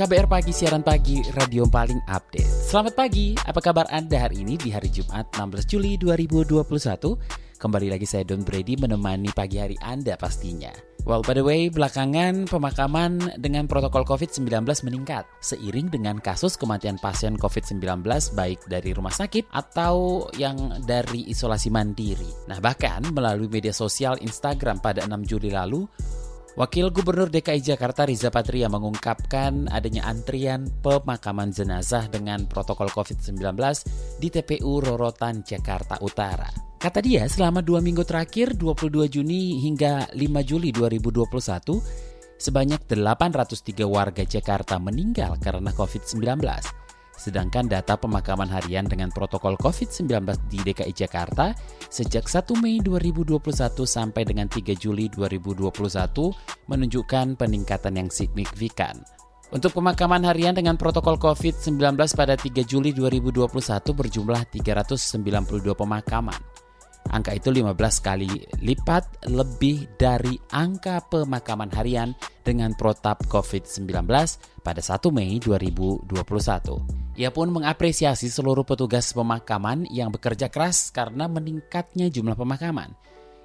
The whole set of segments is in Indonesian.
KBR Pagi, siaran pagi, radio paling update. Selamat pagi, apa kabar Anda hari ini di hari Jumat 16 Juli 2021? Kembali lagi saya Don Brady menemani pagi hari Anda pastinya. Well, by the way, belakangan pemakaman dengan protokol COVID-19 meningkat seiring dengan kasus kematian pasien COVID-19 baik dari rumah sakit atau yang dari isolasi mandiri. Nah, bahkan melalui media sosial Instagram pada 6 Juli lalu, Wakil Gubernur DKI Jakarta Riza Patria mengungkapkan adanya antrian pemakaman jenazah dengan protokol COVID-19 di TPU Rorotan, Jakarta Utara. Kata dia, selama dua minggu terakhir, 22 Juni hingga 5 Juli 2021, sebanyak 803 warga Jakarta meninggal karena COVID-19. Sedangkan data pemakaman harian dengan protokol COVID-19 di DKI Jakarta sejak 1 Mei 2021 sampai dengan 3 Juli 2021 menunjukkan peningkatan yang signifikan. Untuk pemakaman harian dengan protokol COVID-19 pada 3 Juli 2021 berjumlah 392 pemakaman. Angka itu 15 kali lipat lebih dari angka pemakaman harian dengan protap COVID-19 pada 1 Mei 2021. Ia pun mengapresiasi seluruh petugas pemakaman yang bekerja keras karena meningkatnya jumlah pemakaman.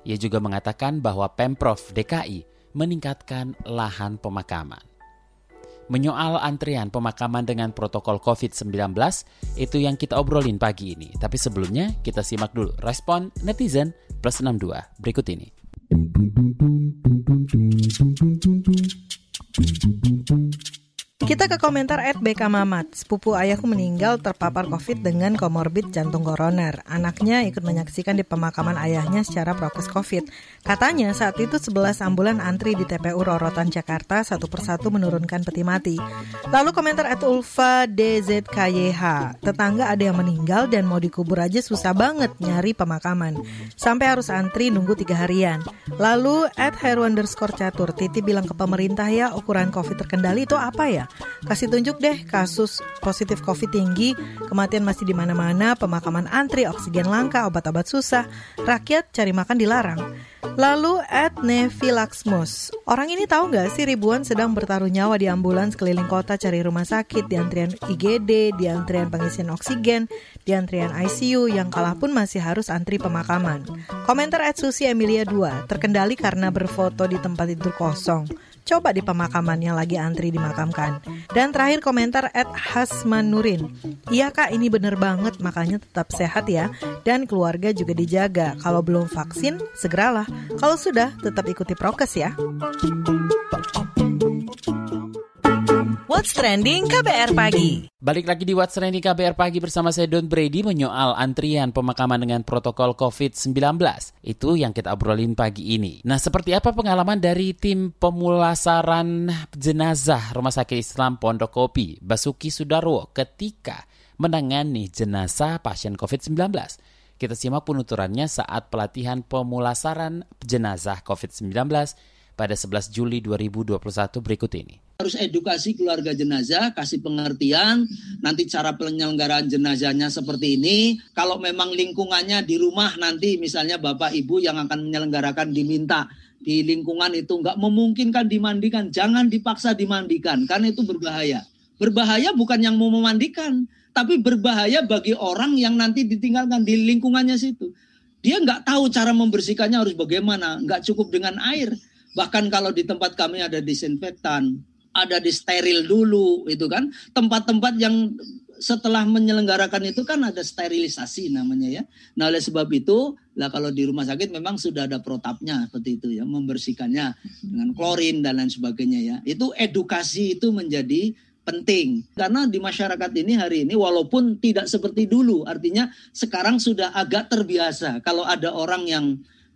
Ia juga mengatakan bahwa Pemprov DKI meningkatkan lahan pemakaman menyoal antrian pemakaman dengan protokol COVID-19 itu yang kita obrolin pagi ini. Tapi sebelumnya kita simak dulu respon netizen plus 62 berikut ini. Kita ke komentar at BK Mamat. Sepupu ayahku meninggal terpapar COVID dengan komorbid jantung koroner. Anaknya ikut menyaksikan di pemakaman ayahnya secara prokes COVID. Katanya saat itu 11 ambulan antri di TPU Rorotan Jakarta satu persatu menurunkan peti mati. Lalu komentar at Ulfa DZKYH. Tetangga ada yang meninggal dan mau dikubur aja susah banget nyari pemakaman. Sampai harus antri nunggu tiga harian. Lalu at Heru underscore catur. Titi bilang ke pemerintah ya ukuran COVID terkendali itu apa ya? Kasih tunjuk deh kasus positif COVID tinggi, kematian masih di mana-mana, pemakaman antri, oksigen langka, obat-obat susah, rakyat cari makan dilarang. Lalu at Nevi Laxmus, orang ini tahu nggak sih ribuan sedang bertaruh nyawa di ambulans keliling kota cari rumah sakit, di antrian IGD, di antrian pengisian oksigen, di antrian ICU, yang kalah pun masih harus antri pemakaman. Komentar at Susi Emilia 2, terkendali karena berfoto di tempat tidur kosong coba di pemakaman yang lagi antri dimakamkan. Dan terakhir komentar at Hasman Nurin. Iya kak ini bener banget makanya tetap sehat ya. Dan keluarga juga dijaga. Kalau belum vaksin segeralah. Kalau sudah tetap ikuti prokes ya. What's Trending KBR Pagi. Balik lagi di What's Trending KBR Pagi bersama saya Don Brady menyoal antrian pemakaman dengan protokol COVID-19. Itu yang kita obrolin pagi ini. Nah, seperti apa pengalaman dari tim pemulasaran jenazah Rumah Sakit Islam Pondok Kopi, Basuki Sudarwo, ketika menangani jenazah pasien COVID-19? Kita simak penuturannya saat pelatihan pemulasaran jenazah COVID-19 pada 11 Juli 2021 berikut ini harus edukasi keluarga jenazah, kasih pengertian, nanti cara penyelenggaraan jenazahnya seperti ini. Kalau memang lingkungannya di rumah nanti misalnya bapak ibu yang akan menyelenggarakan diminta di lingkungan itu nggak memungkinkan dimandikan, jangan dipaksa dimandikan karena itu berbahaya. Berbahaya bukan yang mau memandikan, tapi berbahaya bagi orang yang nanti ditinggalkan di lingkungannya situ. Dia nggak tahu cara membersihkannya harus bagaimana, nggak cukup dengan air. Bahkan kalau di tempat kami ada disinfektan, ada di steril dulu itu kan tempat-tempat yang setelah menyelenggarakan itu kan ada sterilisasi namanya ya. Nah oleh sebab itu lah kalau di rumah sakit memang sudah ada protapnya seperti itu ya membersihkannya dengan klorin dan lain sebagainya ya. Itu edukasi itu menjadi penting. Karena di masyarakat ini hari ini walaupun tidak seperti dulu artinya sekarang sudah agak terbiasa. Kalau ada orang yang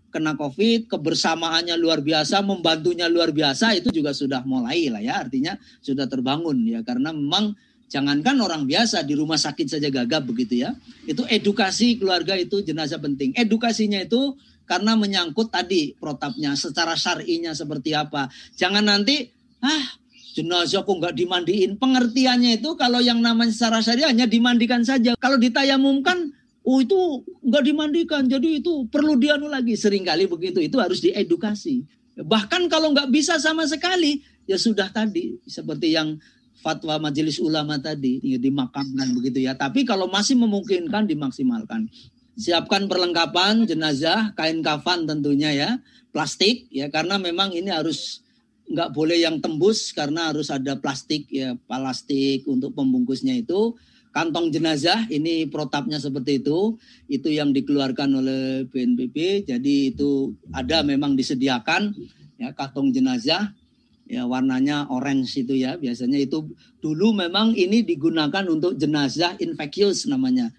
kena COVID, kebersamaannya luar biasa, membantunya luar biasa, itu juga sudah mulai lah ya, artinya sudah terbangun ya, karena memang jangankan orang biasa di rumah sakit saja gagap begitu ya, itu edukasi keluarga itu jenazah penting. Edukasinya itu karena menyangkut tadi protapnya, secara syar'inya seperti apa. Jangan nanti, ah jenazah kok nggak dimandiin. Pengertiannya itu kalau yang namanya secara syariah hanya dimandikan saja. Kalau ditayamumkan Oh itu nggak dimandikan, jadi itu perlu dianu lagi. Seringkali begitu, itu harus diedukasi. Bahkan kalau nggak bisa sama sekali, ya sudah tadi seperti yang fatwa majelis ulama tadi ya dimakamkan begitu ya. Tapi kalau masih memungkinkan dimaksimalkan. Siapkan perlengkapan jenazah, kain kafan tentunya ya, plastik ya karena memang ini harus nggak boleh yang tembus karena harus ada plastik ya plastik untuk pembungkusnya itu. Kantong jenazah ini protapnya seperti itu. Itu yang dikeluarkan oleh BNPB jadi itu ada memang disediakan ya kantong jenazah. Ya warnanya orange itu ya biasanya itu. Dulu memang ini digunakan untuk jenazah infeksius namanya.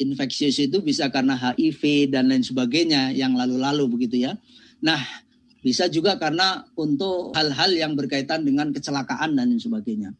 Infeksius itu bisa karena HIV dan lain sebagainya yang lalu-lalu begitu ya. Nah bisa juga karena untuk hal-hal yang berkaitan dengan kecelakaan dan sebagainya.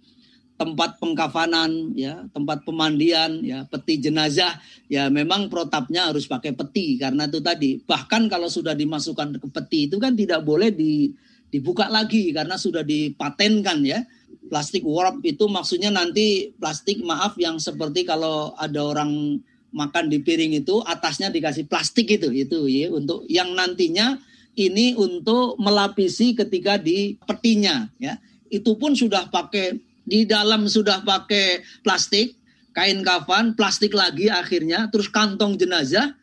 Tempat pengkafanan ya tempat pemandian ya peti jenazah ya memang protapnya harus pakai peti karena itu tadi. Bahkan kalau sudah dimasukkan ke peti itu kan tidak boleh di, dibuka lagi karena sudah dipatenkan ya. Plastik warp itu maksudnya nanti plastik maaf yang seperti kalau ada orang makan di piring itu atasnya dikasih plastik itu itu ya untuk yang nantinya ini untuk melapisi ketika di petinya ya itu pun sudah pakai di dalam sudah pakai plastik, kain kafan, plastik lagi akhirnya, terus kantong jenazah,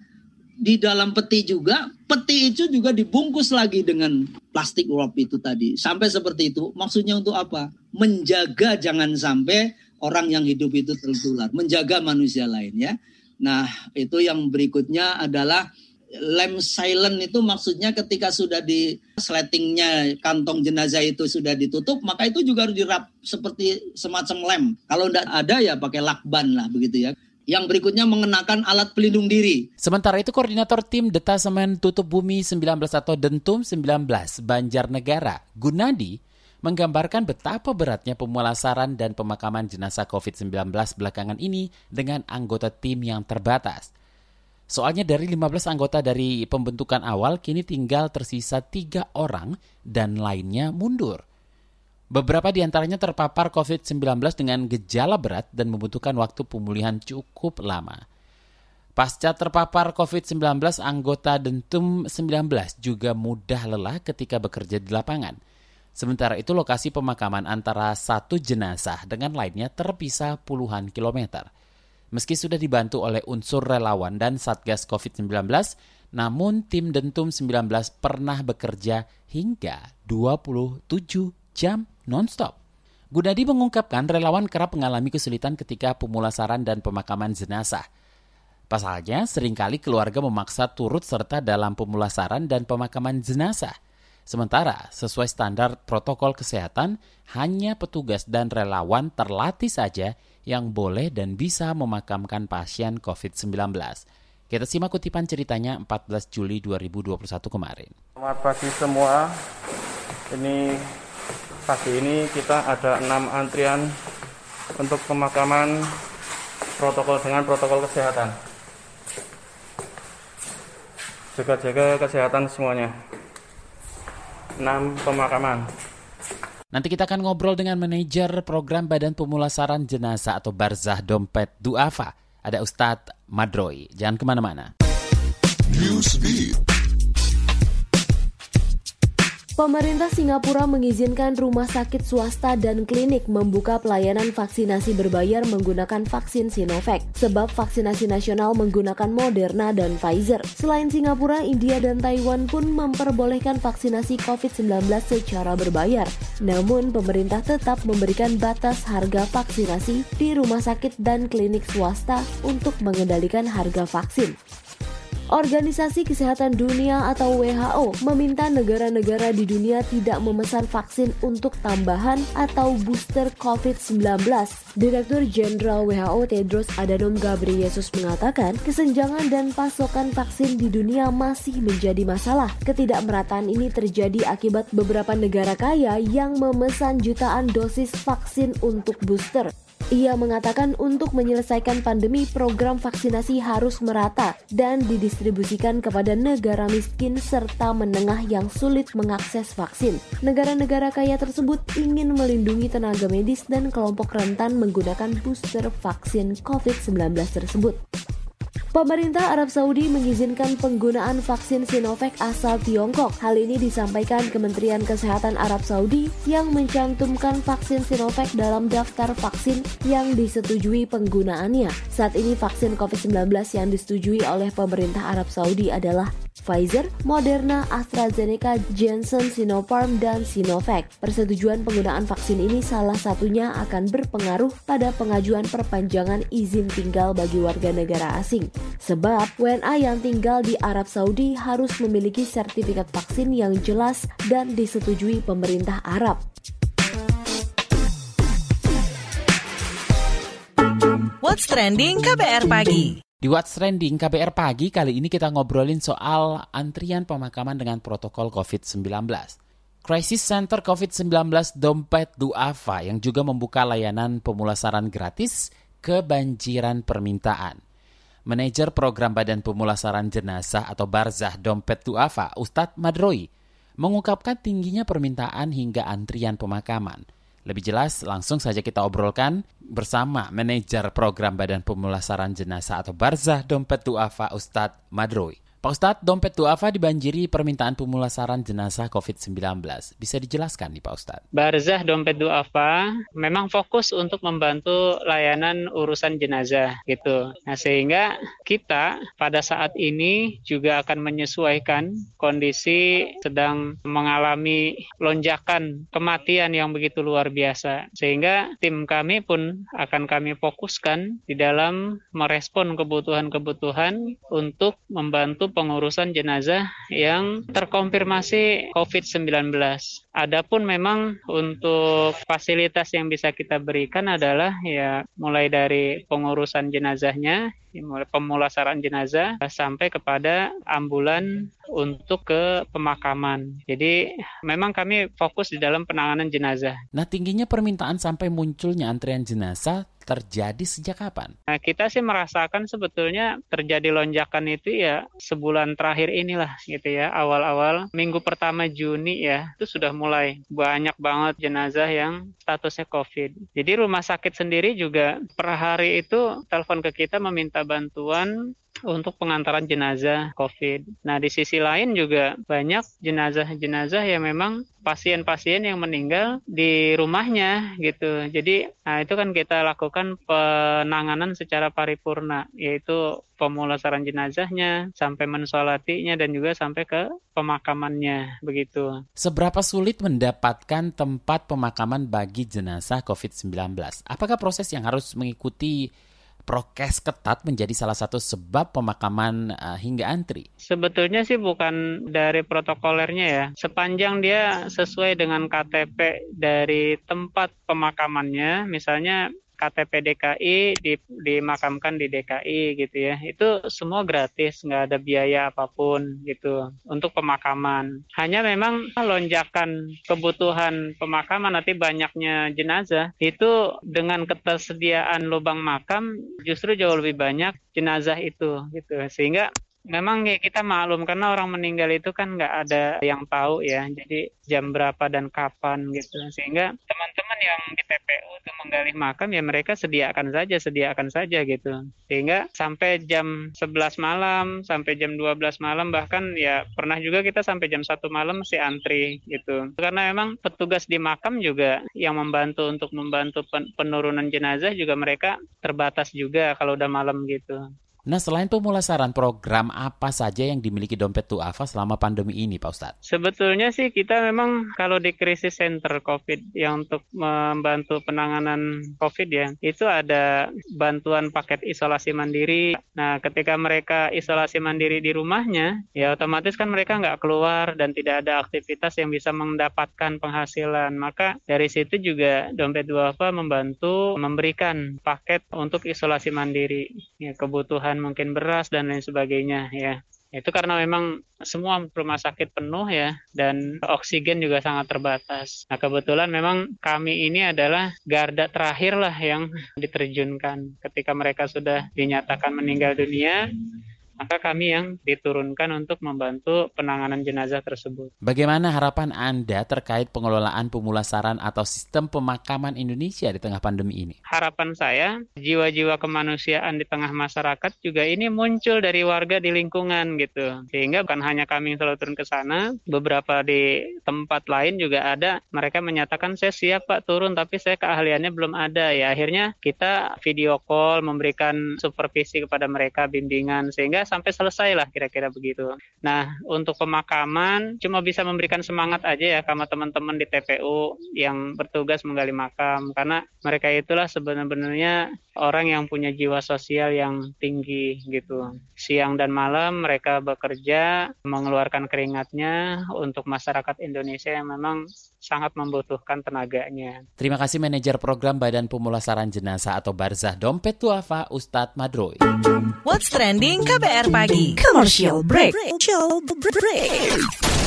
di dalam peti juga, peti itu juga dibungkus lagi dengan plastik wrap itu tadi. Sampai seperti itu, maksudnya untuk apa? Menjaga jangan sampai orang yang hidup itu tertular, menjaga manusia lain ya. Nah, itu yang berikutnya adalah lem silent itu maksudnya ketika sudah di sletingnya kantong jenazah itu sudah ditutup maka itu juga harus dirap seperti semacam lem kalau tidak ada ya pakai lakban lah begitu ya yang berikutnya mengenakan alat pelindung diri. Sementara itu koordinator tim Detasemen Tutup Bumi 19 atau Dentum 19 Banjarnegara, Gunadi, menggambarkan betapa beratnya pemulasaran dan pemakaman jenazah COVID-19 belakangan ini dengan anggota tim yang terbatas. Soalnya dari 15 anggota dari pembentukan awal kini tinggal tersisa tiga orang dan lainnya mundur. Beberapa di antaranya terpapar COVID-19 dengan gejala berat dan membutuhkan waktu pemulihan cukup lama. Pasca terpapar COVID-19, anggota Dentum 19 juga mudah lelah ketika bekerja di lapangan. Sementara itu lokasi pemakaman antara satu jenazah dengan lainnya terpisah puluhan kilometer. Meski sudah dibantu oleh unsur relawan dan Satgas COVID-19, namun tim Dentum 19 pernah bekerja hingga 27 jam nonstop. Gunadi mengungkapkan relawan kerap mengalami kesulitan ketika pemulasaran dan pemakaman jenazah. Pasalnya, sering kali keluarga memaksa turut serta dalam pemulasaran dan pemakaman jenazah. Sementara, sesuai standar protokol kesehatan, hanya petugas dan relawan terlatih saja yang boleh dan bisa memakamkan pasien COVID-19. Kita simak kutipan ceritanya 14 Juli 2021 kemarin. Selamat pagi semua. Ini pagi ini kita ada enam antrian untuk pemakaman protokol dengan protokol kesehatan. Jaga-jaga kesehatan semuanya. Enam pemakaman. Nanti kita akan ngobrol dengan manajer program Badan Pemulasaran Jenazah atau Barzah Dompet Duafa. Ada Ustadz Madroi. Jangan ke mana-mana. Pemerintah Singapura mengizinkan rumah sakit swasta dan klinik membuka pelayanan vaksinasi berbayar menggunakan vaksin Sinovac, sebab vaksinasi nasional menggunakan Moderna dan Pfizer. Selain Singapura, India dan Taiwan pun memperbolehkan vaksinasi COVID-19 secara berbayar. Namun, pemerintah tetap memberikan batas harga vaksinasi di rumah sakit dan klinik swasta untuk mengendalikan harga vaksin. Organisasi Kesehatan Dunia atau WHO meminta negara-negara di dunia tidak memesan vaksin untuk tambahan atau booster COVID-19. Direktur Jenderal WHO Tedros Adhanom Ghebreyesus mengatakan kesenjangan dan pasokan vaksin di dunia masih menjadi masalah. Ketidakmerataan ini terjadi akibat beberapa negara kaya yang memesan jutaan dosis vaksin untuk booster. Ia mengatakan untuk menyelesaikan pandemi program vaksinasi harus merata dan didistribusikan kepada negara miskin serta menengah yang sulit mengakses vaksin. Negara-negara kaya tersebut ingin melindungi tenaga medis dan kelompok rentan menggunakan booster vaksin COVID-19 tersebut. Pemerintah Arab Saudi mengizinkan penggunaan vaksin Sinovac asal Tiongkok. Hal ini disampaikan Kementerian Kesehatan Arab Saudi yang mencantumkan vaksin Sinovac dalam daftar vaksin yang disetujui penggunaannya. Saat ini vaksin COVID-19 yang disetujui oleh pemerintah Arab Saudi adalah Pfizer, Moderna, AstraZeneca, Janssen, Sinopharm, dan Sinovac. Persetujuan penggunaan vaksin ini salah satunya akan berpengaruh pada pengajuan perpanjangan izin tinggal bagi warga negara asing. Sebab WNA yang tinggal di Arab Saudi harus memiliki sertifikat vaksin yang jelas dan disetujui pemerintah Arab. What's trending KBR pagi? Di What's Trending KBR Pagi kali ini kita ngobrolin soal antrian pemakaman dengan protokol COVID-19. Crisis Center COVID-19 Dompet Duafa yang juga membuka layanan pemulasaran gratis kebanjiran permintaan. Manajer Program Badan Pemulasaran Jenazah atau Barzah Dompet Duafa, Ustadz Madroi, mengungkapkan tingginya permintaan hingga antrian pemakaman – lebih jelas, langsung saja kita obrolkan bersama manajer program Badan Pemulasaran Jenazah atau Barzah Dompet Duafa Ustadz Madroi. Pak Ustadz, dompet duafa dibanjiri permintaan pemulasaran jenazah COVID-19. Bisa dijelaskan nih Pak Ustadz? Barzah dompet duafa memang fokus untuk membantu layanan urusan jenazah gitu. Nah sehingga kita pada saat ini juga akan menyesuaikan kondisi sedang mengalami lonjakan kematian yang begitu luar biasa. Sehingga tim kami pun akan kami fokuskan di dalam merespon kebutuhan-kebutuhan untuk membantu pengurusan jenazah yang terkonfirmasi COVID-19. Adapun memang untuk fasilitas yang bisa kita berikan adalah ya mulai dari pengurusan jenazahnya, pemulasaran jenazah sampai kepada ambulan untuk ke pemakaman. Jadi memang kami fokus di dalam penanganan jenazah. Nah, tingginya permintaan sampai munculnya antrian jenazah terjadi sejak kapan? Nah, kita sih merasakan sebetulnya terjadi lonjakan itu ya sebulan terakhir inilah gitu ya. Awal-awal minggu pertama Juni ya, itu sudah mulai banyak banget jenazah yang statusnya COVID. Jadi rumah sakit sendiri juga per hari itu telepon ke kita meminta bantuan untuk pengantaran jenazah COVID. Nah, di sisi lain juga banyak jenazah-jenazah yang memang pasien-pasien yang meninggal di rumahnya gitu. Jadi, nah itu kan kita lakukan penanganan secara paripurna, yaitu pemulasaran jenazahnya, sampai mensolatinya, dan juga sampai ke pemakamannya, begitu. Seberapa sulit mendapatkan tempat pemakaman bagi jenazah COVID-19? Apakah proses yang harus mengikuti prokes ketat menjadi salah satu sebab pemakaman uh, hingga antri? Sebetulnya sih bukan dari protokolernya ya. Sepanjang dia sesuai dengan KTP dari tempat pemakamannya, misalnya KTP DKI di, dimakamkan di DKI gitu ya. Itu semua gratis nggak ada biaya apa pun gitu untuk pemakaman. Hanya memang lonjakan kebutuhan pemakaman nanti banyaknya jenazah itu dengan ketersediaan lubang makam justru jauh lebih banyak jenazah itu gitu. Sehingga memang kita maklum karena orang meninggal itu kan nggak ada yang tahu ya jadi jam berapa dan kapan gitu. Sehingga teman-teman yang di TPU itu menggali makam ya mereka sediakan saja sediakan saja gitu. Sehingga sampai jam 11 malam sampai jam 12 malam bahkan ya pernah juga kita sampai jam satu malam masih antri gitu. Karena memang petugas di makam juga yang membantu untuk membantu penurunan jenazah juga mereka terbatas juga kalau udah malam gitu Nah, selain pemulasaran, program apa saja yang dimiliki Dompet Tuafa selama pandemi ini, Pak Ustadz? Sebetulnya sih kita memang kalau di krisis center COVID yang untuk membantu penanganan COVID ya, itu ada bantuan paket isolasi mandiri. Nah, ketika mereka isolasi mandiri di rumahnya, ya otomatis kan mereka nggak keluar dan tidak ada aktivitas yang bisa mendapatkan penghasilan. Maka dari situ juga Dompet Duafa membantu memberikan paket untuk isolasi mandiri. Ya, kebutuhan mungkin beras dan lain sebagainya ya. Itu karena memang semua rumah sakit penuh ya dan oksigen juga sangat terbatas. Nah kebetulan memang kami ini adalah garda terakhir lah yang diterjunkan ketika mereka sudah dinyatakan meninggal dunia maka kami yang diturunkan untuk membantu penanganan jenazah tersebut. Bagaimana harapan Anda terkait pengelolaan pemulasaran atau sistem pemakaman Indonesia di tengah pandemi ini? Harapan saya, jiwa-jiwa kemanusiaan di tengah masyarakat juga ini muncul dari warga di lingkungan gitu. Sehingga bukan hanya kami yang selalu turun ke sana, beberapa di tempat lain juga ada mereka menyatakan saya siap Pak turun tapi saya keahliannya belum ada ya. Akhirnya kita video call memberikan supervisi kepada mereka bimbingan sehingga sampai selesai lah kira-kira begitu. Nah, untuk pemakaman cuma bisa memberikan semangat aja ya sama teman-teman di TPU yang bertugas menggali makam karena mereka itulah sebenarnya orang yang punya jiwa sosial yang tinggi gitu. Siang dan malam mereka bekerja mengeluarkan keringatnya untuk masyarakat Indonesia yang memang sangat membutuhkan tenaganya. Terima kasih manajer program Badan Pemulasaran Jenazah atau Barzah Dompet Tuafa Ustadz Madroy. What's trending KBR pagi? Commercial break. Commercial break.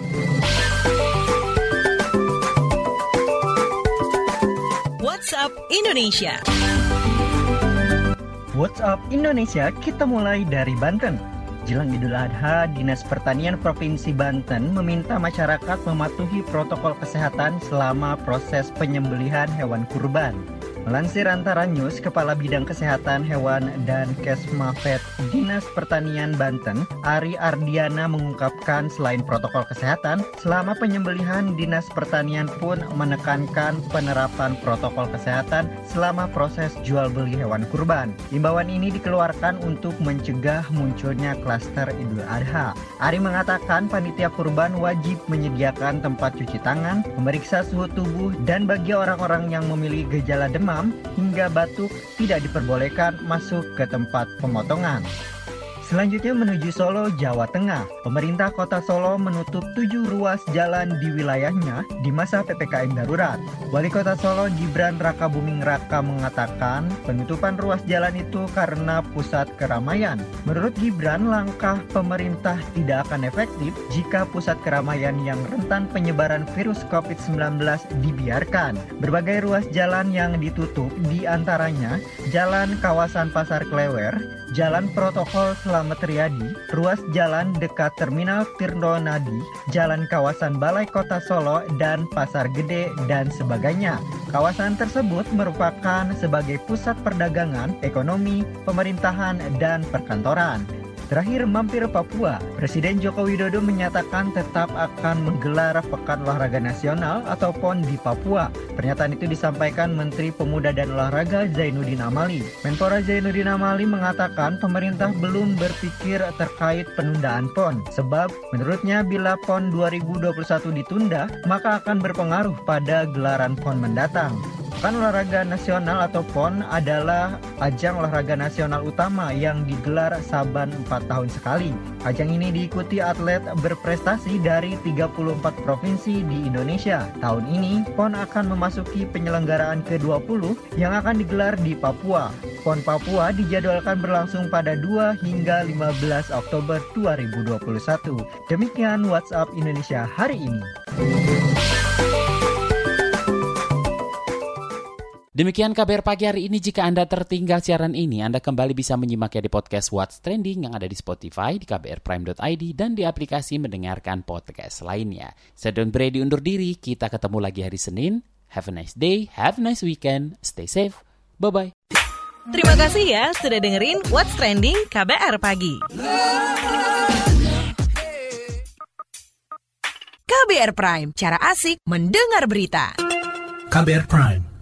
WhatsApp Indonesia. WhatsApp Indonesia kita mulai dari Banten. Jelang Idul Adha, Dinas Pertanian Provinsi Banten meminta masyarakat mematuhi protokol kesehatan selama proses penyembelihan hewan kurban. Melansir antara news, Kepala Bidang Kesehatan Hewan dan Kesmafet Dinas Pertanian Banten, Ari Ardiana mengungkapkan selain protokol kesehatan, selama penyembelihan Dinas Pertanian pun menekankan penerapan protokol kesehatan selama proses jual beli hewan kurban. Imbauan ini dikeluarkan untuk mencegah munculnya klaster Idul Adha. Ari mengatakan panitia kurban wajib menyediakan tempat cuci tangan, memeriksa suhu tubuh, dan bagi orang-orang yang memiliki gejala demam demam hingga batuk tidak diperbolehkan masuk ke tempat pemotongan. Selanjutnya menuju Solo, Jawa Tengah. Pemerintah kota Solo menutup tujuh ruas jalan di wilayahnya di masa PPKM darurat. Wali kota Solo Gibran Raka Buming Raka mengatakan penutupan ruas jalan itu karena pusat keramaian. Menurut Gibran, langkah pemerintah tidak akan efektif jika pusat keramaian yang rentan penyebaran virus COVID-19 dibiarkan. Berbagai ruas jalan yang ditutup di antaranya Jalan Kawasan Pasar Klewer, Jalan Protokol Slamet Riyadi, ruas jalan dekat Terminal Tirno Nadi, Jalan Kawasan Balai Kota Solo, dan Pasar Gede, dan sebagainya. Kawasan tersebut merupakan sebagai pusat perdagangan, ekonomi, pemerintahan, dan perkantoran. Terakhir mampir Papua, Presiden Joko Widodo menyatakan tetap akan menggelar Pekan Olahraga Nasional atau PON di Papua. Pernyataan itu disampaikan Menteri Pemuda dan Olahraga Zainuddin Amali. Menpora Zainuddin Amali mengatakan pemerintah belum berpikir terkait penundaan PON sebab menurutnya bila PON 2021 ditunda maka akan berpengaruh pada gelaran PON mendatang. Pekan Olahraga Nasional atau PON adalah ajang olahraga nasional utama yang digelar saban 4 tahun sekali. Ajang ini diikuti atlet berprestasi dari 34 provinsi di Indonesia. Tahun ini, PON akan memasuki penyelenggaraan ke-20 yang akan digelar di Papua. PON Papua dijadwalkan berlangsung pada 2 hingga 15 Oktober 2021. Demikian WhatsApp Indonesia hari ini. Demikian kabar pagi hari ini. Jika Anda tertinggal siaran ini, Anda kembali bisa menyimaknya di podcast What's Trending yang ada di Spotify, di kbrprime.id, dan di aplikasi mendengarkan podcast lainnya. Saya Don Brady undur diri. Kita ketemu lagi hari Senin. Have a nice day, have a nice weekend, stay safe, bye-bye. Terima kasih ya sudah dengerin What's Trending KBR Pagi. KBR Prime, cara asik mendengar berita. KBR Prime,